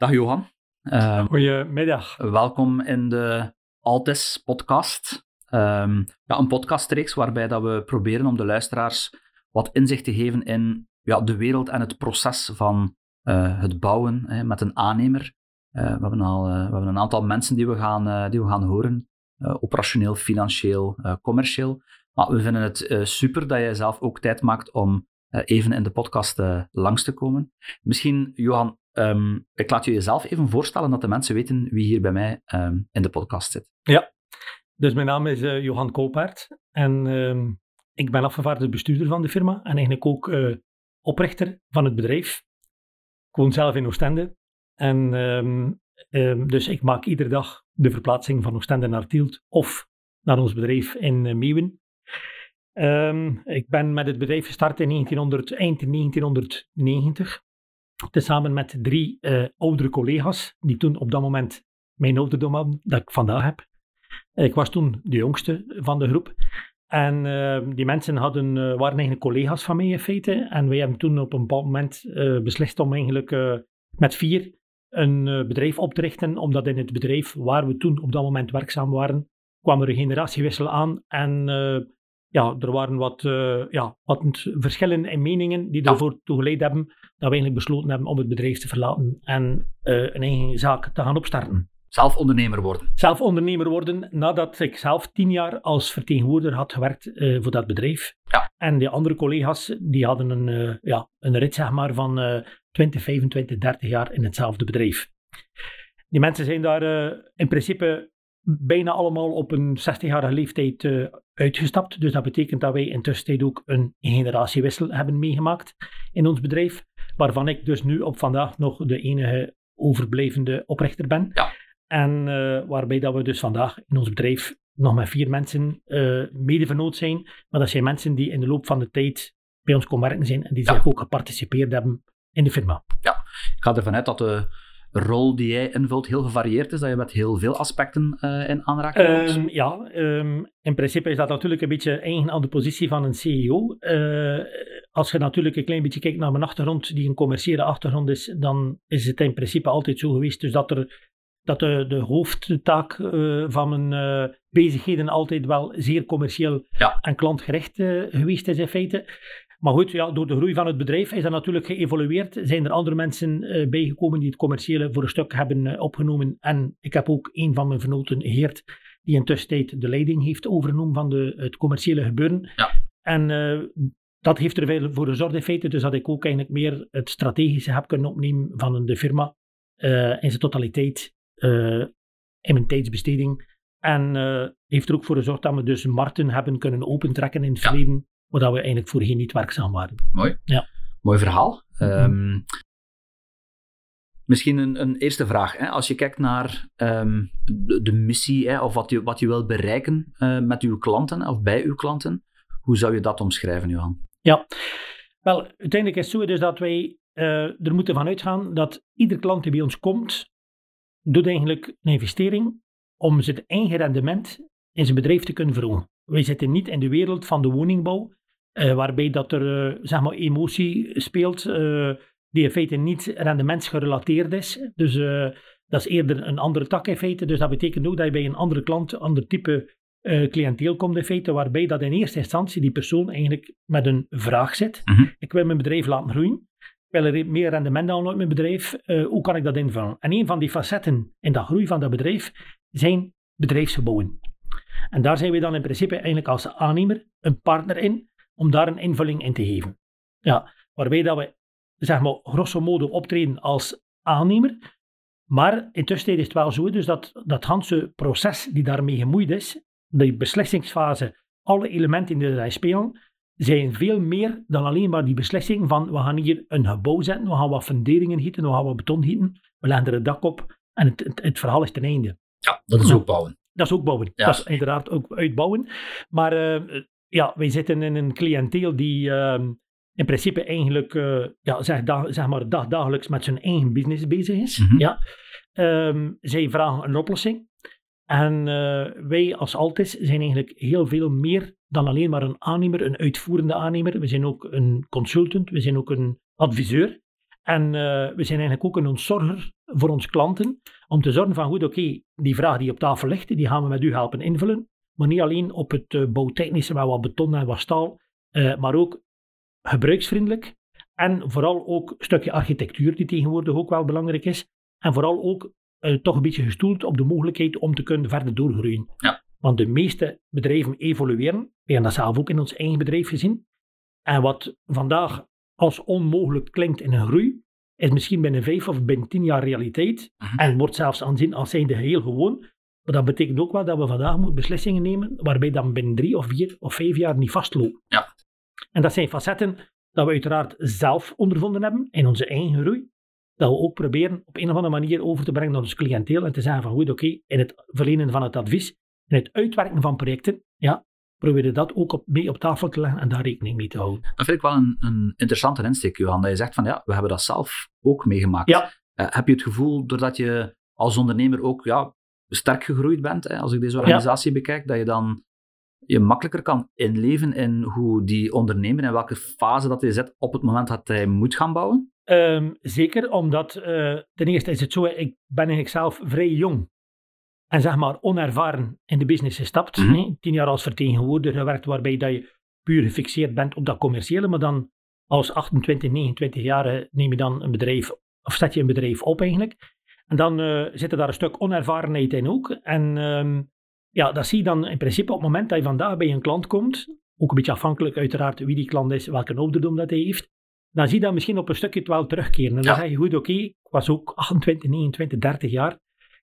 Dag Johan. Uh, Goedemiddag. Welkom in de Altis podcast. Um, ja, een podcastreeks waarbij dat we proberen om de luisteraars wat inzicht te geven in ja, de wereld en het proces van uh, het bouwen hè, met een aannemer. Uh, we, hebben al, uh, we hebben een aantal mensen die we gaan, die we gaan horen, operationeel, financieel, commercieel. Maar we vinden het super dat jij zelf ook tijd maakt om even in de podcast langs te komen. Misschien, Johan, um, ik laat je jezelf even voorstellen dat de mensen weten wie hier bij mij um, in de podcast zit. Ja, dus mijn naam is Johan Koopaert en um, ik ben afgevaardigd bestuurder van de firma en eigenlijk ook oprichter van het bedrijf. Ik woon zelf in Oostende. En dus ik maak iedere dag de verplaatsing van Oostende naar Tielt of naar ons bedrijf in uh, Meeuwen. Ik ben met het bedrijf gestart in 1900, eind 1990. Tezamen met drie uh, oudere collega's, die toen op dat moment mijn ouderdom hadden, dat ik vandaag heb. Ik was toen de jongste van de groep. En uh, die mensen hadden, uh, waren eigenlijk collega's van mij in feite. En wij hebben toen op een bepaald moment beslist om eigenlijk met vier een bedrijf op te richten. Omdat in het bedrijf waar we toen op dat moment werkzaam waren, kwam er een generatiewissel aan. En ja, er waren wat, ja, wat verschillen in meningen die ervoor toegeleid hebben dat we eigenlijk besloten hebben om het bedrijf te verlaten en een eigen zaak te gaan opstarten. Zelf ondernemer worden. Zelf ondernemer worden nadat ik zelf tien jaar als vertegenwoordiger had gewerkt uh, voor dat bedrijf. Ja. En de andere collega's die hadden een, ja, een rit zeg maar, van uh, 20, 25, 30 jaar in hetzelfde bedrijf. Die mensen zijn daar in principe bijna allemaal op een 60-jarige leeftijd uitgestapt. Dus dat betekent dat wij intussen ook een generatiewissel hebben meegemaakt in ons bedrijf. Waarvan ik dus nu op vandaag nog de enige overblijvende oprichter ben. Ja. En uh, waarbij dat we dus vandaag in ons bedrijf nog met vier mensen uh, mede zijn. Maar dat zijn mensen die in de loop van de tijd bij ons komen werken zijn en die ja. zich ook geparticipeerd hebben in de firma. Ja, ik ga ervan uit dat de rol die jij invult heel gevarieerd is, dat je met heel veel aspecten uh, in aanraking komt. Um, ja, um, in principe is dat natuurlijk een beetje eigen aan de positie van een CEO. als je natuurlijk een klein beetje kijkt naar mijn achtergrond, die een commerciële achtergrond is, dan is het in principe altijd zo geweest dus dat er dat de, de hoofdtaak uh, van mijn bezigheden altijd wel zeer commercieel ja. en klantgericht geweest is in feite. Maar goed, ja, door de groei van het bedrijf is dat natuurlijk geëvolueerd. Zijn er andere mensen bijgekomen die het commerciële voor een stuk hebben opgenomen. En ik heb ook een van mijn vernoten, Geert, die intussen de leiding heeft overgenomen van de, het commerciële gebeuren. Ja. En dat heeft er veel voor gezorgd in feite, dus dat ik ook eigenlijk meer het strategische heb kunnen opnemen van de firma in zijn totaliteit in mijn tijdsbesteding. En uh, heeft er ook voor gezorgd dat we dus markten hebben kunnen opentrekken in het ja. verleden, waar we eigenlijk voorheen niet werkzaam waren. Mooi. Ja. Mooi verhaal. -hmm. um, misschien een, een, eerste vraag. Hè? Als je kijkt naar um, de, de, missie hè, of wat je, wat je wilt bereiken uh, met uw klanten of bij uw klanten, hoe zou je dat omschrijven, Johan? Ja, wel, uiteindelijk is het zo dus dat wij uh, er moeten van uitgaan dat ieder klant die bij ons komt, doet eigenlijk een investering om zijn eigen rendement in zijn bedrijf te kunnen verhogen. Wij zitten niet in de wereld van de woningbouw, uh, waarbij dat er uh, zeg maar emotie speelt, uh, die in feite niet rendementsgerelateerd is. Dus dat is eerder een andere tak in feite. Dus dat betekent ook dat je bij een andere klant, een ander type cliënteel komt in feite, waarbij dat in eerste instantie die persoon eigenlijk met een vraag zit. Mm -hmm. Ik wil mijn bedrijf laten groeien. Ik wil er meer rendement halen uit mijn bedrijf. Hoe kan ik dat invullen? En een van die facetten in de groei van dat bedrijf zijn bedrijfsgebouwen. En daar zijn we dan in principe eigenlijk als aannemer een partner in om daar een invulling in te geven. Ja, waarbij dat we, zeg maar, grosso modo optreden als aannemer. Maar intussen is het wel zo dus dat dat hele proces die daarmee gemoeid is, de beslissingsfase, alle elementen die erin spelen, zijn veel meer dan alleen maar die beslissing van we gaan hier een gebouw zetten, we gaan wat funderingen gieten, we gaan wat beton gieten, we leggen er een dak op en het, het, het verhaal is ten einde. Ja, dat is ook bouwen. Dat is ook bouwen. Ja. Dat is inderdaad ook uitbouwen. Maar uh, ja, wij zitten in een cliënteel die uh, in principe eigenlijk uh, ja, zeg, dag, zeg maar dag, dagelijks met zijn eigen business bezig is. Mhm. Ja. Um, zij vragen een oplossing. En uh, wij als Altis zijn eigenlijk heel veel meer dan alleen maar een aannemer, een uitvoerende aannemer. We zijn ook een consultant, we zijn ook een adviseur. En uh, we zijn eigenlijk ook een ontzorger voor onze klanten om te zorgen van goed, oké, die vraag die op tafel ligt, die gaan we met u helpen invullen. Maar niet alleen op het uh, bouwtechnische met wat beton en wat staal, uh, maar ook gebruiksvriendelijk. En vooral ook een stukje architectuur die tegenwoordig ook wel belangrijk is. En vooral ook uh, toch een beetje gestoeld op de mogelijkheid om te kunnen verder doorgroeien. Ja. Want de meeste bedrijven evolueren. We hebben dat zelf ook in ons eigen bedrijf gezien. En wat vandaag als onmogelijk klinkt in een groei, is misschien binnen vijf of binnen tien jaar realiteit. Mhm. En wordt zelfs aanzien als zijnde heel gewoon. Maar dat betekent ook wel dat we vandaag moeten beslissingen nemen waarbij dan binnen drie of vier of vijf jaar niet vastlopen. Ja. En dat zijn facetten dat we uiteraard zelf ondervonden hebben in onze eigen groei. Dat we ook proberen op een of andere manier over te brengen naar ons cliënteel en te zeggen van goed, oké, in het verlenen van het advies, in het uitwerken van projecten, ja, proberen dat ook op, mee op tafel te leggen en daar rekening mee te houden. Dat vind ik wel een, een interessante insteek, Johan. Dat je zegt van ja, we hebben dat zelf ook meegemaakt. Ja. Uh, heb je het gevoel, doordat je als ondernemer ook ja, sterk gegroeid bent, hè, als ik deze organisatie ja. bekijk, dat je dan je makkelijker kan inleven in hoe die ondernemer, in welke fase dat hij zit op het moment dat hij moet gaan bouwen? Um, zeker, omdat uh, ten eerste is het zo, ik ben eigenlijk zelf vrij jong en zeg maar onervaren in de business gestapt. Mhm. Tien jaar als vertegenwoordiger gewerkt, waarbij dat je puur gefixeerd bent op dat commerciële, maar dan als 28, 29 jaar neem je dan een bedrijf, of zet je een bedrijf op eigenlijk. En dan uh, zit er daar een stuk onervarenheid in ook. En um, ja, dat zie je dan in principe op het moment dat je vandaag bij een klant komt, ook een beetje afhankelijk uiteraard wie die klant is, welke ouderdom dat hij heeft, dan zie je dat misschien op een stukje het wel terugkeren. En dan Ja. zeg je goed, oké, ik was ook 28, 29, 30 jaar.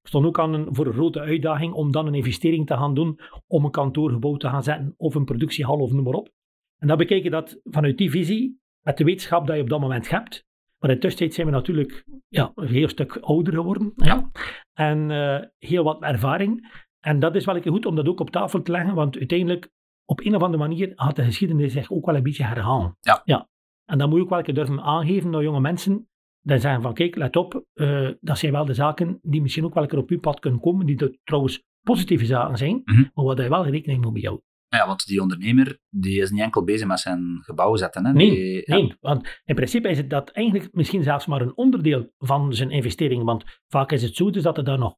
Ik stond ook aan een, voor een grote uitdaging om dan een investering te gaan doen om een kantoorgebouw te gaan zetten of een productiehal of noem maar op. En dan bekijk je dat vanuit die visie, met de wetenschap dat je op dat moment hebt. Maar in de tussentijd zijn we natuurlijk ja, een heel stuk ouder geworden. Ja. En eh, heel wat ervaring. En dat is wel goed om dat ook op tafel te leggen, want uiteindelijk, op een of andere manier, had de geschiedenis zich ook wel een beetje herhalen. Ja. ja. En dan moet je ook wel een durven aangeven naar jonge mensen, dan zeggen van, kijk, let op, eh, dat zijn wel de zaken die misschien ook wel een keer op uw pad kunnen komen, die trouwens positieve zaken zijn, Mhm. maar waar je wel rekening mee moet houden. Ja, want die ondernemer die is niet enkel bezig met zijn gebouw zetten. Hè. Nee, Die- ja. Nee, want in principe is het dat eigenlijk misschien zelfs maar een onderdeel van zijn investering. Want vaak is het zo dus dat er daar nog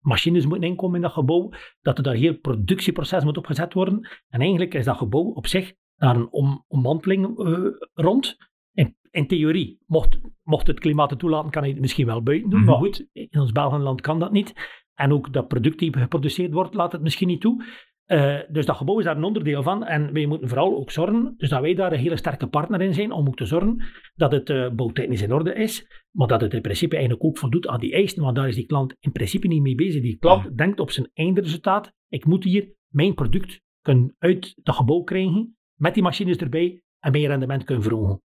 machines moeten inkomen in dat gebouw, dat er daar heel productieproces moet opgezet worden. En eigenlijk is dat gebouw op zich daar een om, ommanteling eh, rond. In, in theorie, mocht, mocht het klimaat het toelaten, kan hij het misschien wel buiten doen. Mhm. Maar goed, in ons Belgenland kan dat niet. En ook dat product die geproduceerd wordt, laat het misschien niet toe. Eh, dus dat gebouw is daar een onderdeel van. En wij moeten vooral ook zorgen dus dat wij daar een hele sterke partner in zijn om ook te zorgen dat het eh bouwtechnisch in orde is, maar dat het in principe eigenlijk ook voldoet aan die eisen, want daar is die klant in principe niet mee bezig. Die klant denkt op zijn eindresultaat, ik moet hier mijn product kunnen uit dat gebouw krijgen, met die machines erbij, en mijn rendement kunnen verhogen.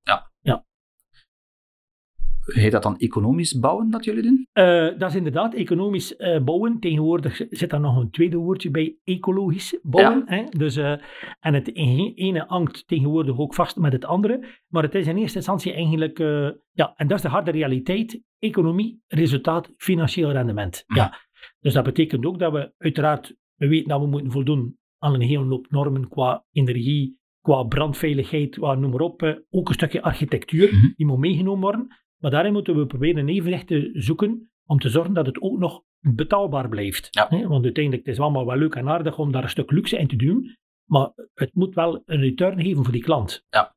Heet dat dan economisch bouwen dat jullie doen? Eh, dat is inderdaad economisch eh, bouwen. Tegenwoordig zit daar nog een tweede woordje bij, ecologisch bouwen. Hè? Dus, eh, en het e- ene hangt tegenwoordig ook vast met het andere. Maar het is in eerste instantie eigenlijk, ja, en dat is de harde realiteit, economie, resultaat, financieel rendement. Ja. Dus dat betekent ook dat we uiteraard, we weten dat we moeten voldoen aan een hele hoop normen qua energie, qua brandveiligheid, qua noem maar op. ook een stukje architectuur, Mhm. die moet meegenomen worden. Maar daarin moeten we proberen een evenwicht te zoeken om te zorgen dat het ook nog betaalbaar blijft. Ja. Want uiteindelijk het is het allemaal wel leuk en aardig om daar een stuk luxe in te doen, maar het moet wel een return geven voor die klant. Ja,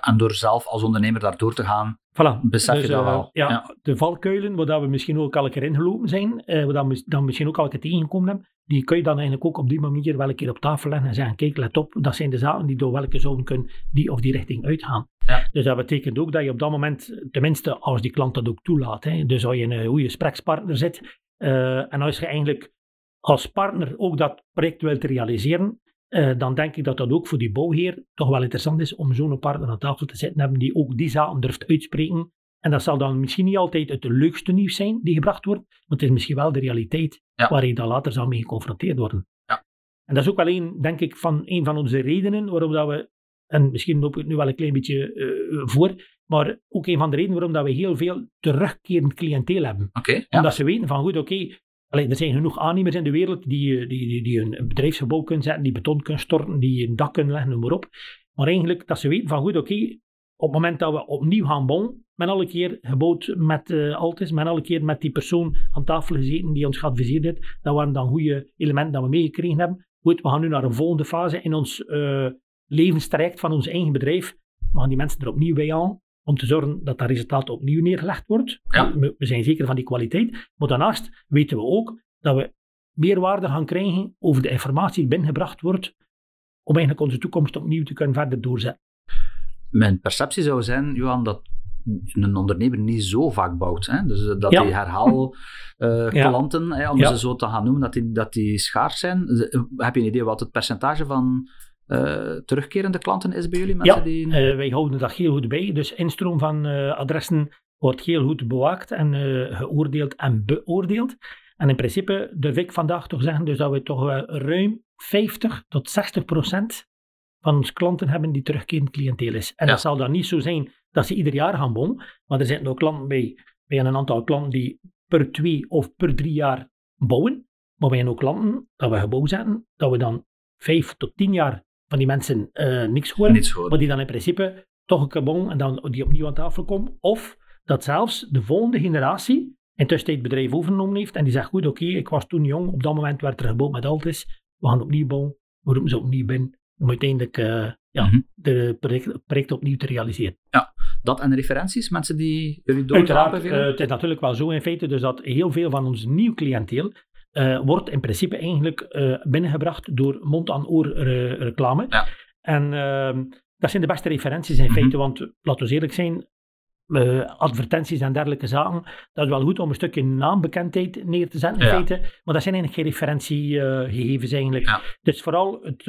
en door zelf als ondernemer daar door te gaan, Voilà. besef je Dus, dat eh, wel. Ja, Ja. de valkuilen, waar we misschien ook een keer ingelopen zijn, eh, waar we dan misschien ook een keer tegengekomen hebben, die kun je dan eigenlijk ook op die manier wel een keer op tafel leggen en zeggen, kijk, let op, dat zijn de zaken die door welke zouden kunnen die of die richting uitgaan. Ja. Dus dat betekent ook dat je op dat moment, tenminste als die klant dat ook toelaat, hè, dus als je een goede gesprekspartner zit, eh, en als je eigenlijk als partner ook dat project wilt realiseren, eh, dan denk ik dat dat ook voor die bouwheer toch wel interessant is om zo'n partner aan tafel te zitten hebben die ook die zaken durft uitspreken. En dat zal dan misschien niet altijd het leukste nieuws zijn die gebracht wordt, maar het is misschien wel de realiteit Ja. waar je dan later zal mee geconfronteerd worden. Ja. En dat is ook wel een, denk ik, van een van onze redenen waarom dat we, en misschien loop ik het nu wel een klein beetje eh, voor, maar ook een van de redenen waarom dat we heel veel terugkerend cliënteel hebben ja. omdat ze weten van goed, oké, er zijn genoeg aannemers in de wereld die, eh, die, die, die een bedrijfsgebouw kunnen zetten, die beton kunnen storten, die een dak kunnen leggen, noem maar op. Maar eigenlijk dat ze weten van goed, oké, op het moment dat we opnieuw gaan bouwen, men alle keer gebouwd met uh, Altis, men alle keer met die persoon aan tafel gezeten die ons geadviseerd heeft. Dat waren dan goede elementen dat we meegekregen hebben. Goed, we gaan nu naar een volgende fase in ons uh, levenstraject van ons eigen bedrijf. We gaan die mensen er opnieuw bij aan om te zorgen dat dat resultaat opnieuw neergelegd wordt. Ja. We, we zijn zeker van die kwaliteit. Maar daarnaast weten we ook dat we meer waarde gaan krijgen over de informatie die binnengebracht wordt om eigenlijk onze toekomst opnieuw te kunnen verder doorzetten. Mijn perceptie zou zijn, Johan, dat een ondernemer niet zo vaak bouwt. Hè? Dus dat Ja. die herhaal eh, Ja. hè, om ze zo te gaan noemen, dat die, dat die schaars zijn. Ze- Heb je een idee wat het percentage van eh, terugkerende klanten is bij jullie? Mensen Ja, die... Eh, wij houden dat heel goed bij. Dus instroom van eh, adressen wordt heel goed bewaakt en geoordeeld en beoordeeld. En in principe durf ik vandaag toch zeggen dus dat we toch wel ruim 50 tot 60 procent van onze klanten hebben die terugkerend cliënteel is. En Ja. dat zal dan niet zo zijn dat ze ieder jaar gaan bouwen, maar er zitten ook klanten bij, bij een aantal klanten die per twee of per drie jaar bouwen. Maar wij hebben ook klanten dat we gebouw zetten, dat we dan vijf tot tien jaar van die mensen eh, niks horen. Maar die dan in principe toch een bouwen en dan die opnieuw aan tafel komen. Of dat zelfs de volgende generatie intussen het bedrijf overgenomen heeft en die zegt, goed, oké, ik was toen jong, op dat moment werd er gebouwd met Altis, we gaan opnieuw bouwen, we roepen ze opnieuw binnen, om uiteindelijk eh, ja, Mhm. de project, project opnieuw te realiseren. Dat en referenties, mensen die jullie Uiteraard, eh, het is natuurlijk wel zo in feite, dus dat heel veel van ons nieuw cliënteel eh, wordt in principe eigenlijk eh, binnengebracht door mond-aan-oor reclame. Ja. En ehm, dat zijn de beste referenties in Mhm. feite, want laten we eerlijk zijn, eh, advertenties en dergelijke zaken, dat is wel goed om een stukje naambekendheid neer te zetten in Ja. feite, maar dat zijn eigenlijk geen referentiegegevens eigenlijk. Ja. Dus vooral het,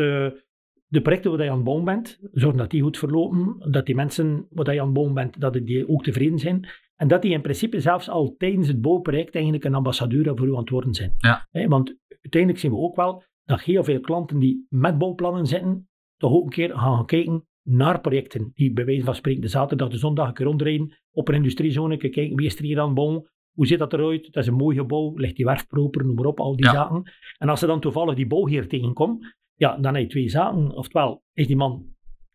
de projecten waar je aan het bouwen bent, zorgen dat die goed verlopen, dat die mensen waar je aan het bouwen bent, dat die ook tevreden zijn. En dat die in principe zelfs al tijdens het bouwproject eigenlijk een ambassadeur voor u aan het worden zijn. Ja. Want uiteindelijk zien we ook wel dat heel veel klanten die met bouwplannen zitten, toch ook een keer gaan kijken naar projecten. Die bij wijze van spreken de zaterdag, de zondag een keer rondrijden op een industriezone, kijken wie is er hier aan het bouwen, hoe ziet dat eruit, dat is een mooi gebouw, ligt die werf proper, noem maar op, al die Ja. zaken. En als ze dan toevallig die bouwheer tegenkomt, ja, dan heb je twee zaken. Oftewel is die man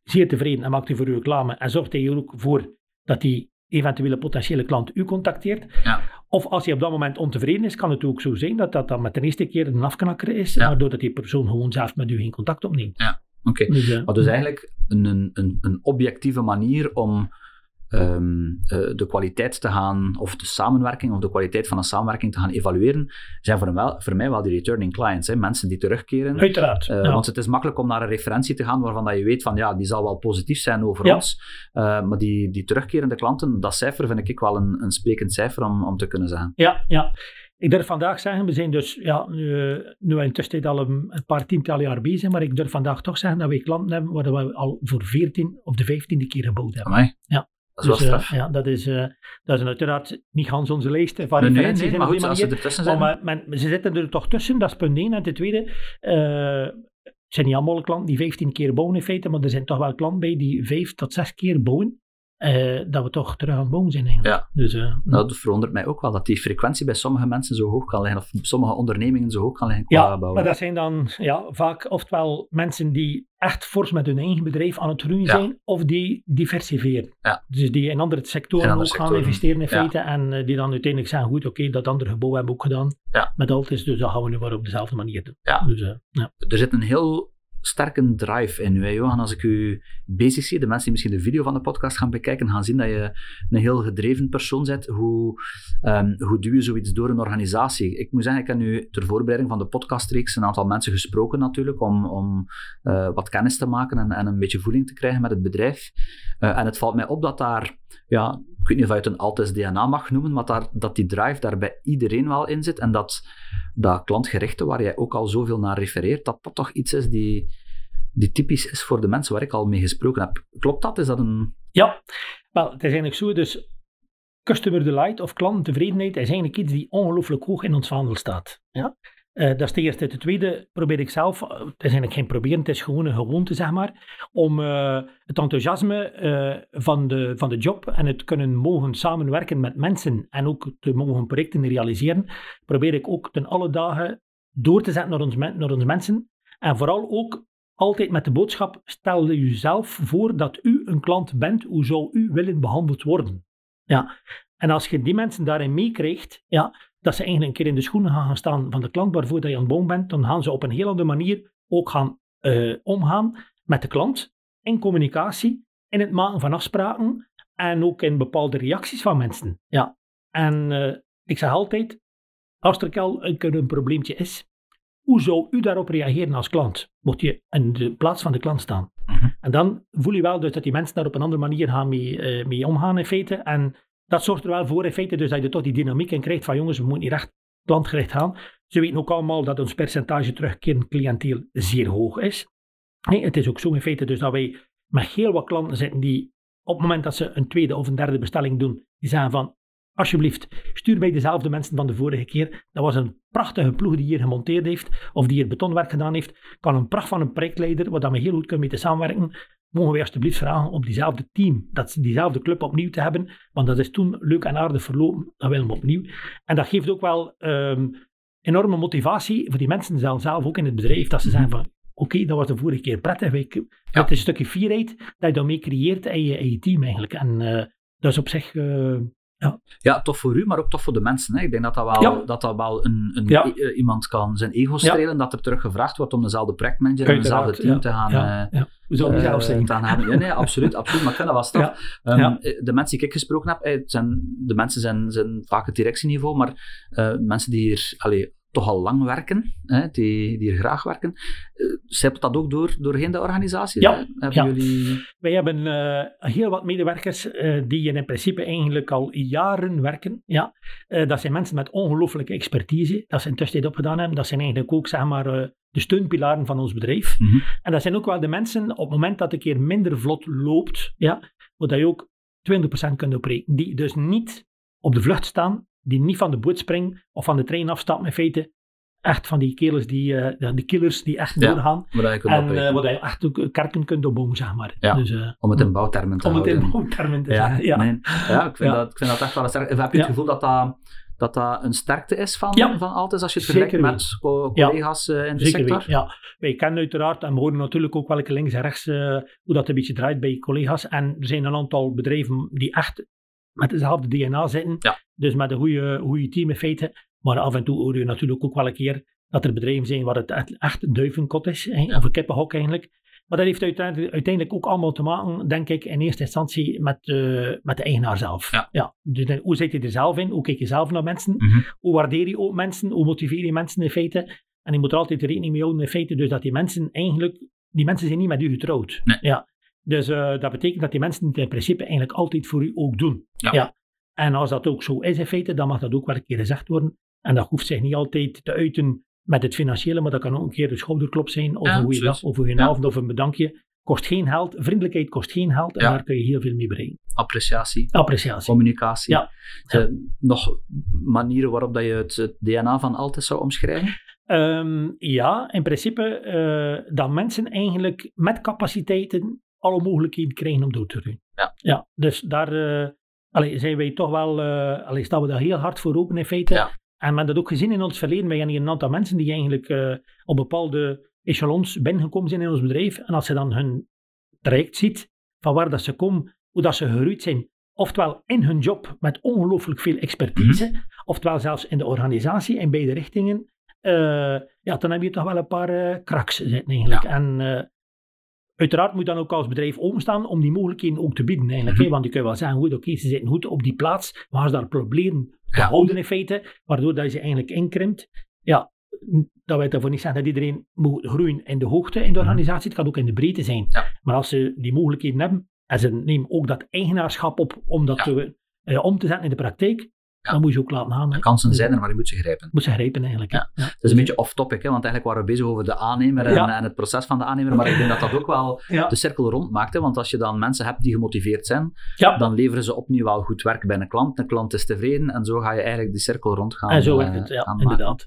zeer tevreden en maakt hij voor u reclame en zorgt hij er ook voor dat die eventuele potentiële klant u contacteert. Ja. Of als hij op dat moment ontevreden is, kan het ook zo zijn dat dat dan met de eerste keer een afknakker is, Ja. waardoor dat die persoon gewoon zelf met u geen contact opneemt. Oké. Dus, eh, dus eigenlijk een, een, een objectieve manier om ehm, eh, de kwaliteit te gaan, of de samenwerking, of de kwaliteit van een samenwerking te gaan evalueren, zijn voor, wel, voor mij wel die returning clients. Hè? Mensen die terugkeren. Uiteraard. Eh, ja. Want het is makkelijk om naar een referentie te gaan waarvan dat je weet van ja, die zal wel positief zijn over Ja. ons. Eh, maar die, die terugkerende klanten, dat cijfer vind ik wel een, een sprekend cijfer om, om te kunnen zeggen. Ja, ja. Ik durf vandaag zeggen, we zijn dus ja, nu, nu intussen al een, een paar tientallen jaar bezig, maar ik durf vandaag toch zeggen dat wij klanten hebben waar we al voor 14 of de 15e keer gebouwd hebben. Amai. Ja. Dat is wel Dus, eh, straf. ja, dat is, eh, dat is uiteraard niet gans onze lijst van nee, nee, referenties nee, in maar goed, als ze ertussen zijn. Maar, men- men- ze zitten er toch tussen, dat is punt 1. En ten tweede, eh, het zijn niet allemaal klanten die 15 keer bouwen in feite, maar er zijn toch wel klanten bij die 5 tot 6 keer bouwen. Eh, dat we toch terug aan het bouwen zijn eigenlijk. Ja. Dus, eh, Nou, dat verwondert mij ook wel, dat die frequentie bij sommige mensen zo hoog kan liggen, of sommige ondernemingen zo hoog kan liggen qua Ja, bouwen. maar dat zijn dan ja, vaak oftewel mensen die echt fors met hun eigen bedrijf aan het groeien Ja. zijn, of die diversifiëren. Ja. Dus die in andere sectoren In andere ook gaan investeren in feite, en eh, die dan uiteindelijk zeggen, goed, oké, dat andere gebouw hebben we ook gedaan, Ja. met Altis, dus dat gaan we nu maar op dezelfde manier doen. Ja. Dus, ja. Er zit een heel sterke drive in u, Johan. Als ik u bezig zie, de mensen die misschien de video van de podcast gaan bekijken, gaan zien dat je een heel gedreven persoon bent. Hoe, ehm, hoe duw je zoiets door een organisatie? Ik moet zeggen, ik heb nu ter voorbereiding van de podcastreeks een aantal mensen gesproken natuurlijk, om, om eh, wat kennis te maken en, en een beetje voeling te krijgen met het bedrijf. Eh, en het valt mij op dat daar, ja, ik weet niet of je het een Altis DNA mag noemen, maar daar, dat die drive daar bij iedereen wel in zit en dat dat klantgerichte, waar jij ook al zoveel naar refereert, dat dat toch iets is die, die typisch is voor de mensen waar ik al mee gesproken heb. Klopt dat? Is dat een... Ja, wel, het is eigenlijk zo, dus customer delight of klanttevredenheid is eigenlijk iets die ongelooflijk hoog in ons vaandel staat. Ja? Eh, dat is de eerste. Ten tweede probeer ik zelf, eh, het is eigenlijk geen proberen, het is gewoon een gewoonte, zeg maar, om eh, het enthousiasme van, de, van de job en het kunnen mogen samenwerken met mensen en ook te mogen projecten realiseren, probeer ik ook ten alle dagen door te zetten naar, naar onze mensen. En vooral ook altijd met de boodschap, stel jezelf voor dat u een klant bent, hoe zou u willen behandeld worden? Ja. En als je die mensen daarin meekrijgt, ja, dat ze eigenlijk een keer in de schoenen gaan staan van de klant waarvoor dat je aan het bouwen bent, dan gaan ze op een heel andere manier ook gaan uh, omgaan met de klant in communicatie, in het maken van afspraken en ook in bepaalde reacties van mensen. Ja. En uh, ik zeg altijd, als er al een probleempje is, hoe zou u daarop reageren als klant? Moet je in de plaats van de klant staan? Mhm. En dan voel je wel dus dat die mensen daar op een andere manier gaan mee, uh, mee omgaan in feite. En dat zorgt er wel voor in feite dus dat je toch die dynamiek in krijgt van jongens, we moeten niet echt klantgericht gaan. Ze weten ook allemaal dat ons percentage terugkerend cliënteel zeer hoog is. Het is ook zo in feite dus dat wij met heel wat klanten zitten die op het moment dat ze een tweede of een derde bestelling doen, die zeggen van alsjeblieft, stuur mij dezelfde mensen van de vorige keer. Dat was een prachtige ploeg die hier gemonteerd heeft, of die hier betonwerk gedaan heeft. Kan een pracht van een projectleider, waar we heel goed kunnen mee te samenwerken. Mogen we alsjeblieft vragen om diezelfde team, dat diezelfde club opnieuw te hebben, want dat is toen leuk en aardig verlopen, dat willen we opnieuw. En dat geeft ook wel ehm, enorme motivatie voor die mensen zelf, zelf ook in het bedrijf, dat ze zeggen van, oké, dat was de vorige keer prettig. Ja. Het is een stukje fierheid dat je daarmee creëert in je, je team eigenlijk. En uh, dat is op zich... Uh, ja. ja, tof voor u, maar ook tof voor de mensen. Hè. Ik denk dat dat wel, ja. dat dat wel een, een ja. e iemand kan zijn ego strelen, dat er terug gevraagd wordt om dezelfde projectmanager en dezelfde team te gaan... Uh, zou je zelf zijn? Gaan ja, nee, absoluut, absoluut. Maar ik vind dat wel straf. Um, de mensen die ik gesproken heb, zijn, de mensen zijn, zijn vaak het directieniveau, maar mensen die hier... Allee, toch al lang werken, hè, die, die er graag werken. Uh, Zijpelt dat ook door, doorheen de organisatie? Ja. Hebben ja. jullie... Wij hebben uh, heel wat medewerkers uh, die in principe eigenlijk al jaren werken. Ja. dat zijn mensen met ongelooflijke expertise, dat ze intussen dit opgedaan hebben. Dat zijn eigenlijk ook zeg maar, de steunpilaren van ons bedrijf. Mm -hmm. En dat zijn ook wel de mensen op het moment dat het een keer minder vlot loopt, ja, dat je ook 200% kunt opbreken. Die dus niet op de vlucht staan, die niet van de boot springen of van de trein afstappen in feite. Echt van die kerels, die, uh, de killers die echt ja, doorgaan. en uh, wat je echt ook kerken kunt opbouwen, zeg maar. Ja, dus, uh, om het in bouwtermen te om houden. Om het in bouwtermen te ja, zeggen, ja. Nee. ja, ik, vind Dat, ik vind dat echt wel een sterk. Heb je het gevoel dat dat, dat dat een sterkte is van, ja. van Altis als je het vergelijkt met co collega's in de Zeker sector? Weet, ja, wij kennen uiteraard en we horen natuurlijk ook welke links en rechts hoe dat een beetje draait bij collega's. En er zijn een aantal bedrijven die echt met dezelfde DNA zitten. Ja. Dus met een goede, goede team in feite. Maar af en toe hoor je natuurlijk ook wel een keer dat er bedrijven zijn waar het echt, duivenkot is. Ja. Of een kippenhok eigenlijk. Maar dat heeft uiteindelijk, uiteindelijk ook allemaal te maken, denk ik, in eerste instantie met, uh, met de eigenaar zelf. Ja. Ja. Dus hoe zit je er zelf in? Hoe kijk je zelf naar mensen? Mm -hmm. Hoe waardeer je ook mensen? Hoe motiveer je mensen in feite? En je moet er altijd rekening mee houden in feite, dus dat die mensen eigenlijk, die mensen zijn niet met u getrouwd. Nee. Ja. Dus uh, dat betekent dat die mensen het in principe eigenlijk altijd voor u ook doen. Ja. ja. En als dat ook zo is in feite, dan mag dat ook wel een keer gezegd worden. En dat hoeft zich niet altijd te uiten met het financiële, maar dat kan ook een keer een schouderklop zijn, of Ja, een goede dag, of een goede avond, of een bedankje. Kost geen geld, vriendelijkheid kost geen geld, en daar kun je heel veel mee bereiken. Appreciatie, Appreciatie. communicatie. Ja. Nog manieren waarop dat je het, het DNA van Altis zou omschrijven? Ehm, ja, in principe eh, dat mensen eigenlijk met capaciteiten alle mogelijkheden krijgen om door te doen. Ja. ja dus daar uh, allee, zijn wij toch wel, uh, allee, staan we daar heel hard voor open in feite. Ja. En we hebben dat ook gezien in ons verleden. Wij hebben hier een aantal mensen die eigenlijk uh, op bepaalde echelons binnengekomen zijn in ons bedrijf. En als je dan hun traject ziet, van waar dat ze komen, hoe dat ze geroeid zijn, oftewel in hun job met ongelooflijk veel expertise, Mhm. oftewel zelfs in de organisatie, in beide richtingen, ja, dan heb je toch wel een paar kraks zitten eigenlijk. Ja. En uiteraard moet dan ook als bedrijf openstaan om die mogelijkheden ook te bieden eigenlijk. Mhm. hè, want je kunt wel zeggen, goed, oké, ze zitten goed op die plaats, maar als daar problemen Ja. houden in feite, waardoor dat je ze eigenlijk inkrimpt, ja, dat wil daarvoor niet zeggen dat iedereen moet groeien in de hoogte in de organisatie, het kan ook in de breedte zijn. Mhm. Ja. Maar als ze die mogelijkheden hebben, en ze nemen ook dat eigenaarschap op om dat Ja. te, uh, om te zetten in de praktijk, Ja. dan moet je ook laten. De kansen zijn er, maar je moet ze grijpen. Moet ze grijpen eigenlijk. Ja. Ja. Het is een beetje off-topic, hè, want eigenlijk waren we bezig over de aannemer en, Ja. en het proces van de aannemer, maar ik denk dat dat ook wel de cirkel rond maakt. Hè, want als je dan mensen hebt die gemotiveerd zijn, dan leveren ze opnieuw wel goed werk bij een klant. De klant is tevreden en zo ga je eigenlijk die cirkel rond gaan En zo eh, werkt het, ja, inderdaad.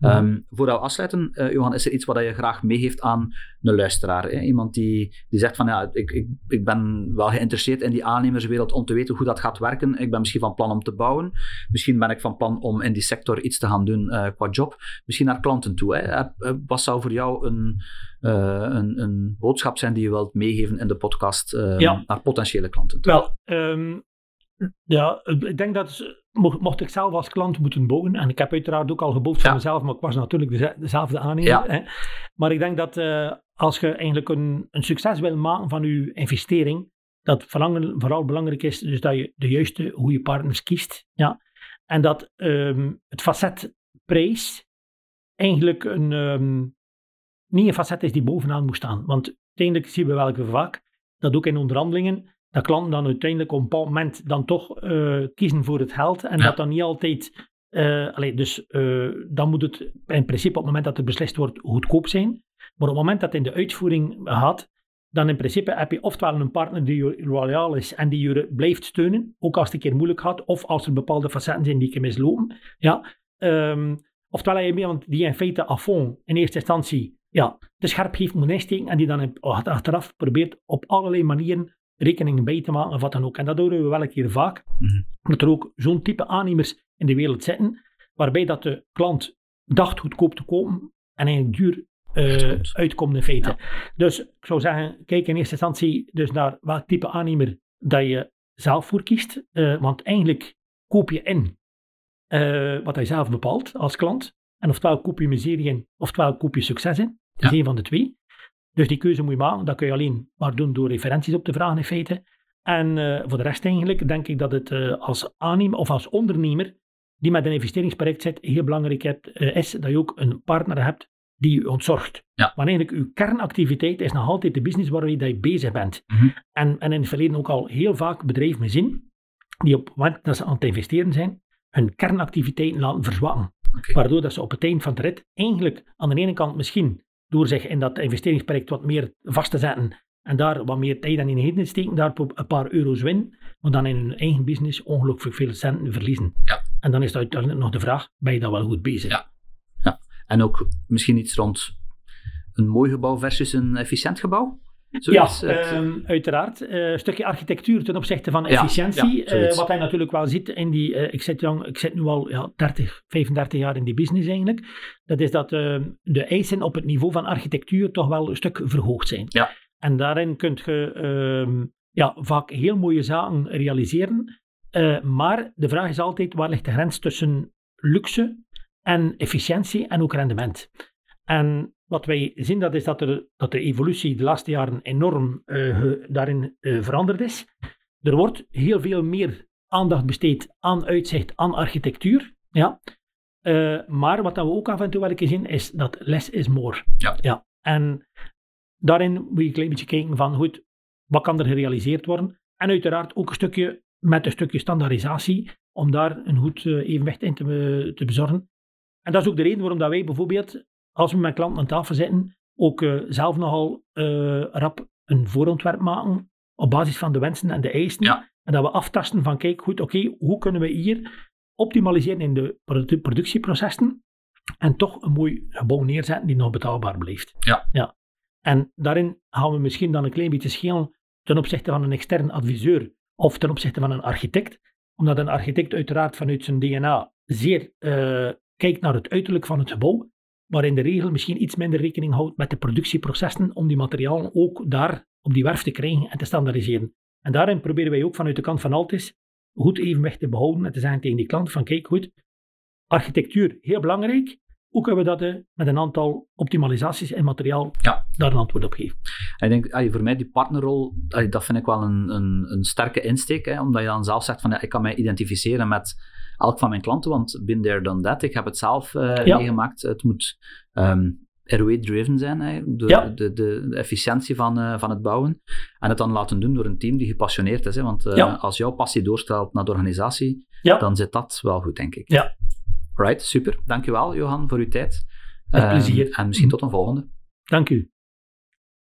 Ehm, voordat we afsluiten, eh, Johan, is er iets wat je graag meegeeft aan een luisteraar? Hè? Iemand die, die zegt van ja, ik, ik, ik ben wel geïnteresseerd in die aannemerswereld om te weten hoe dat gaat werken. Ik ben misschien van plan om te bouwen. Misschien ben ik van plan om in die sector iets te gaan doen qua job. Misschien naar klanten toe. Hè. Wat zou voor jou een, een, een, boodschap zijn die je wilt meegeven in de podcast naar potentiële klanten toe? Wel, um, ja, ik denk dat mocht, ik zelf als klant moeten bouwen, en ik heb uiteraard ook al gebouwd voor mezelf, maar ik was natuurlijk dezelfde aannemer. Hè. Maar ik denk dat uh, als je eigenlijk een, een succes wil maken van je investering, dat vooral belangrijk is dus dat je de juiste goede partners kiest. Ja. En dat um, het facet prijs eigenlijk een, um, niet een facet is die bovenaan moet staan. Want uiteindelijk zien we welke vaak dat ook in onderhandelingen dat klanten dan uiteindelijk op een bepaald moment dan toch uh, kiezen voor het geld en dat dan niet altijd... Uh, allee, dus uh, dan moet het in principe op het moment dat het beslist wordt goedkoop zijn. Maar op het moment dat het in de uitvoering gaat, dan in principe heb je oftewel een partner die je loyaal is en die je blijft steunen, ook als het een keer moeilijk gaat, of als er bepaalde facetten zijn die je mislopen. Ja, um, oftewel heb je iemand die in feite à fond in eerste instantie ja, de scherp heeft moet insteken en die dan achteraf probeert op allerlei manieren rekeningen bij te maken of wat dan ook. En dat horen we wel een keer vaak. Mm Dat er ook zo'n type aannemers in de wereld zitten, waarbij dat de klant dacht goedkoop te kopen en eigenlijk duur uh, uitkomt in feite. Dus ik zou zeggen, kijk in eerste instantie dus naar welk type aannemer dat je zelf voor kiest. Uh, want eigenlijk koop je in uh, wat hij zelf bepaalt als klant. En oftewel koop je miserie in, oftewel koop je succes in. Dat is een van de twee. Dus die keuze moet je maken. Dat kun je alleen maar doen door referenties op te vragen in feite. En uh, voor de rest eigenlijk denk ik dat het uh, als aannemer of als ondernemer die met een investeringsproject zit, heel belangrijk hebt, uh, is dat je ook een partner hebt die je ontzorgt. Ja. Want eigenlijk uw kernactiviteit is nog altijd de business waarmee je bezig bent. Mm -hmm. en, en in het verleden ook al heel vaak bedrijven gezien die op het moment dat ze aan het investeren zijn, hun kernactiviteiten laten verzwakken. Okay. Waardoor dat ze op het eind van de rit eigenlijk aan de ene kant misschien door zich in dat investeringsproject wat meer vast te zetten en daar wat meer tijd en in te steken, daar een paar euro's winnen, maar dan in hun eigen business ongelooflijk veel centen verliezen. Ja. En dan is het uiteindelijk nog de vraag, ben je dan wel goed bezig? Ja. En ook misschien iets rond een mooi gebouw versus een efficiënt gebouw? ja, um, uiteraard. Uh, een stukje architectuur ten opzichte van efficiëntie. Ja, ja, uh, wat hij natuurlijk wel ziet in die. Uh, ik, zit jong, ik zit nu al ja, 30, 35 jaar in die business eigenlijk. Dat is dat ehm, de eisen op het niveau van architectuur toch wel een stuk verhoogd zijn. Ja. En daarin kun je ehm, ja, vaak heel mooie zaken realiseren. maar de vraag is altijd: waar ligt de grens tussen luxe en efficiëntie en ook rendement? En wat wij zien, dat is dat, er, dat de evolutie de laatste jaren enorm uh, daarin uh, veranderd is. Er wordt heel veel meer aandacht besteed aan uitzicht, aan architectuur. Ja. Uh, maar wat we ook af en toe wel zien, is dat less is more. Ja. Ja. En daarin moet je een klein beetje kijken van, goed, wat kan er gerealiseerd worden? En uiteraard ook een stukje met een stukje standaardisatie, om daar een goed evenwicht in te, te bezorgen. En dat is ook de reden waarom dat wij bijvoorbeeld als we met klanten aan tafel zitten, ook uh, zelf nogal uh, rap een voorontwerp maken op basis van de wensen en de eisen. Ja. En dat we aftasten van, kijk, goed, oké, hoe kunnen we hier optimaliseren in de produ productieprocessen en toch een mooi gebouw neerzetten die nog betaalbaar blijft. Ja. ja. En daarin gaan we misschien dan een klein beetje schelen ten opzichte van een extern adviseur of ten opzichte van een architect, omdat een architect uiteraard vanuit zijn DNA zeer uh, kijkt naar het uiterlijk van het gebouw maar in de regel misschien iets minder rekening houdt met de productieprocessen om die materialen ook daar op die werf te krijgen en te standaardiseren. En daarin proberen wij ook vanuit de kant van Altis goed evenwicht te behouden en te zeggen tegen die klant van kijk goed, architectuur heel belangrijk, hoe kunnen we dat uh, met een aantal optimalisaties en materiaal ja. daar een antwoord op geven? Ik denk, voor mij die partnerrol, dat vind ik wel een, een, een sterke insteek, hè, omdat je dan zelf zegt van ja, ik kan mij identificeren met elk van mijn klanten, want bin there done that. Ik heb het zelf ja. meegemaakt. Het moet um, ehm, ROE-driven zijn, door ja. de, de, de, efficiëntie van, uh, van het bouwen. En het dan laten doen door een team die gepassioneerd is. Hè, want uh, ja. als jouw passie doorstraalt naar de organisatie, dan zit dat wel goed, denk ik. Ja. Right, super. Dankjewel, Johan, voor uw tijd. Met plezier. en misschien tot een volgende. Dank u.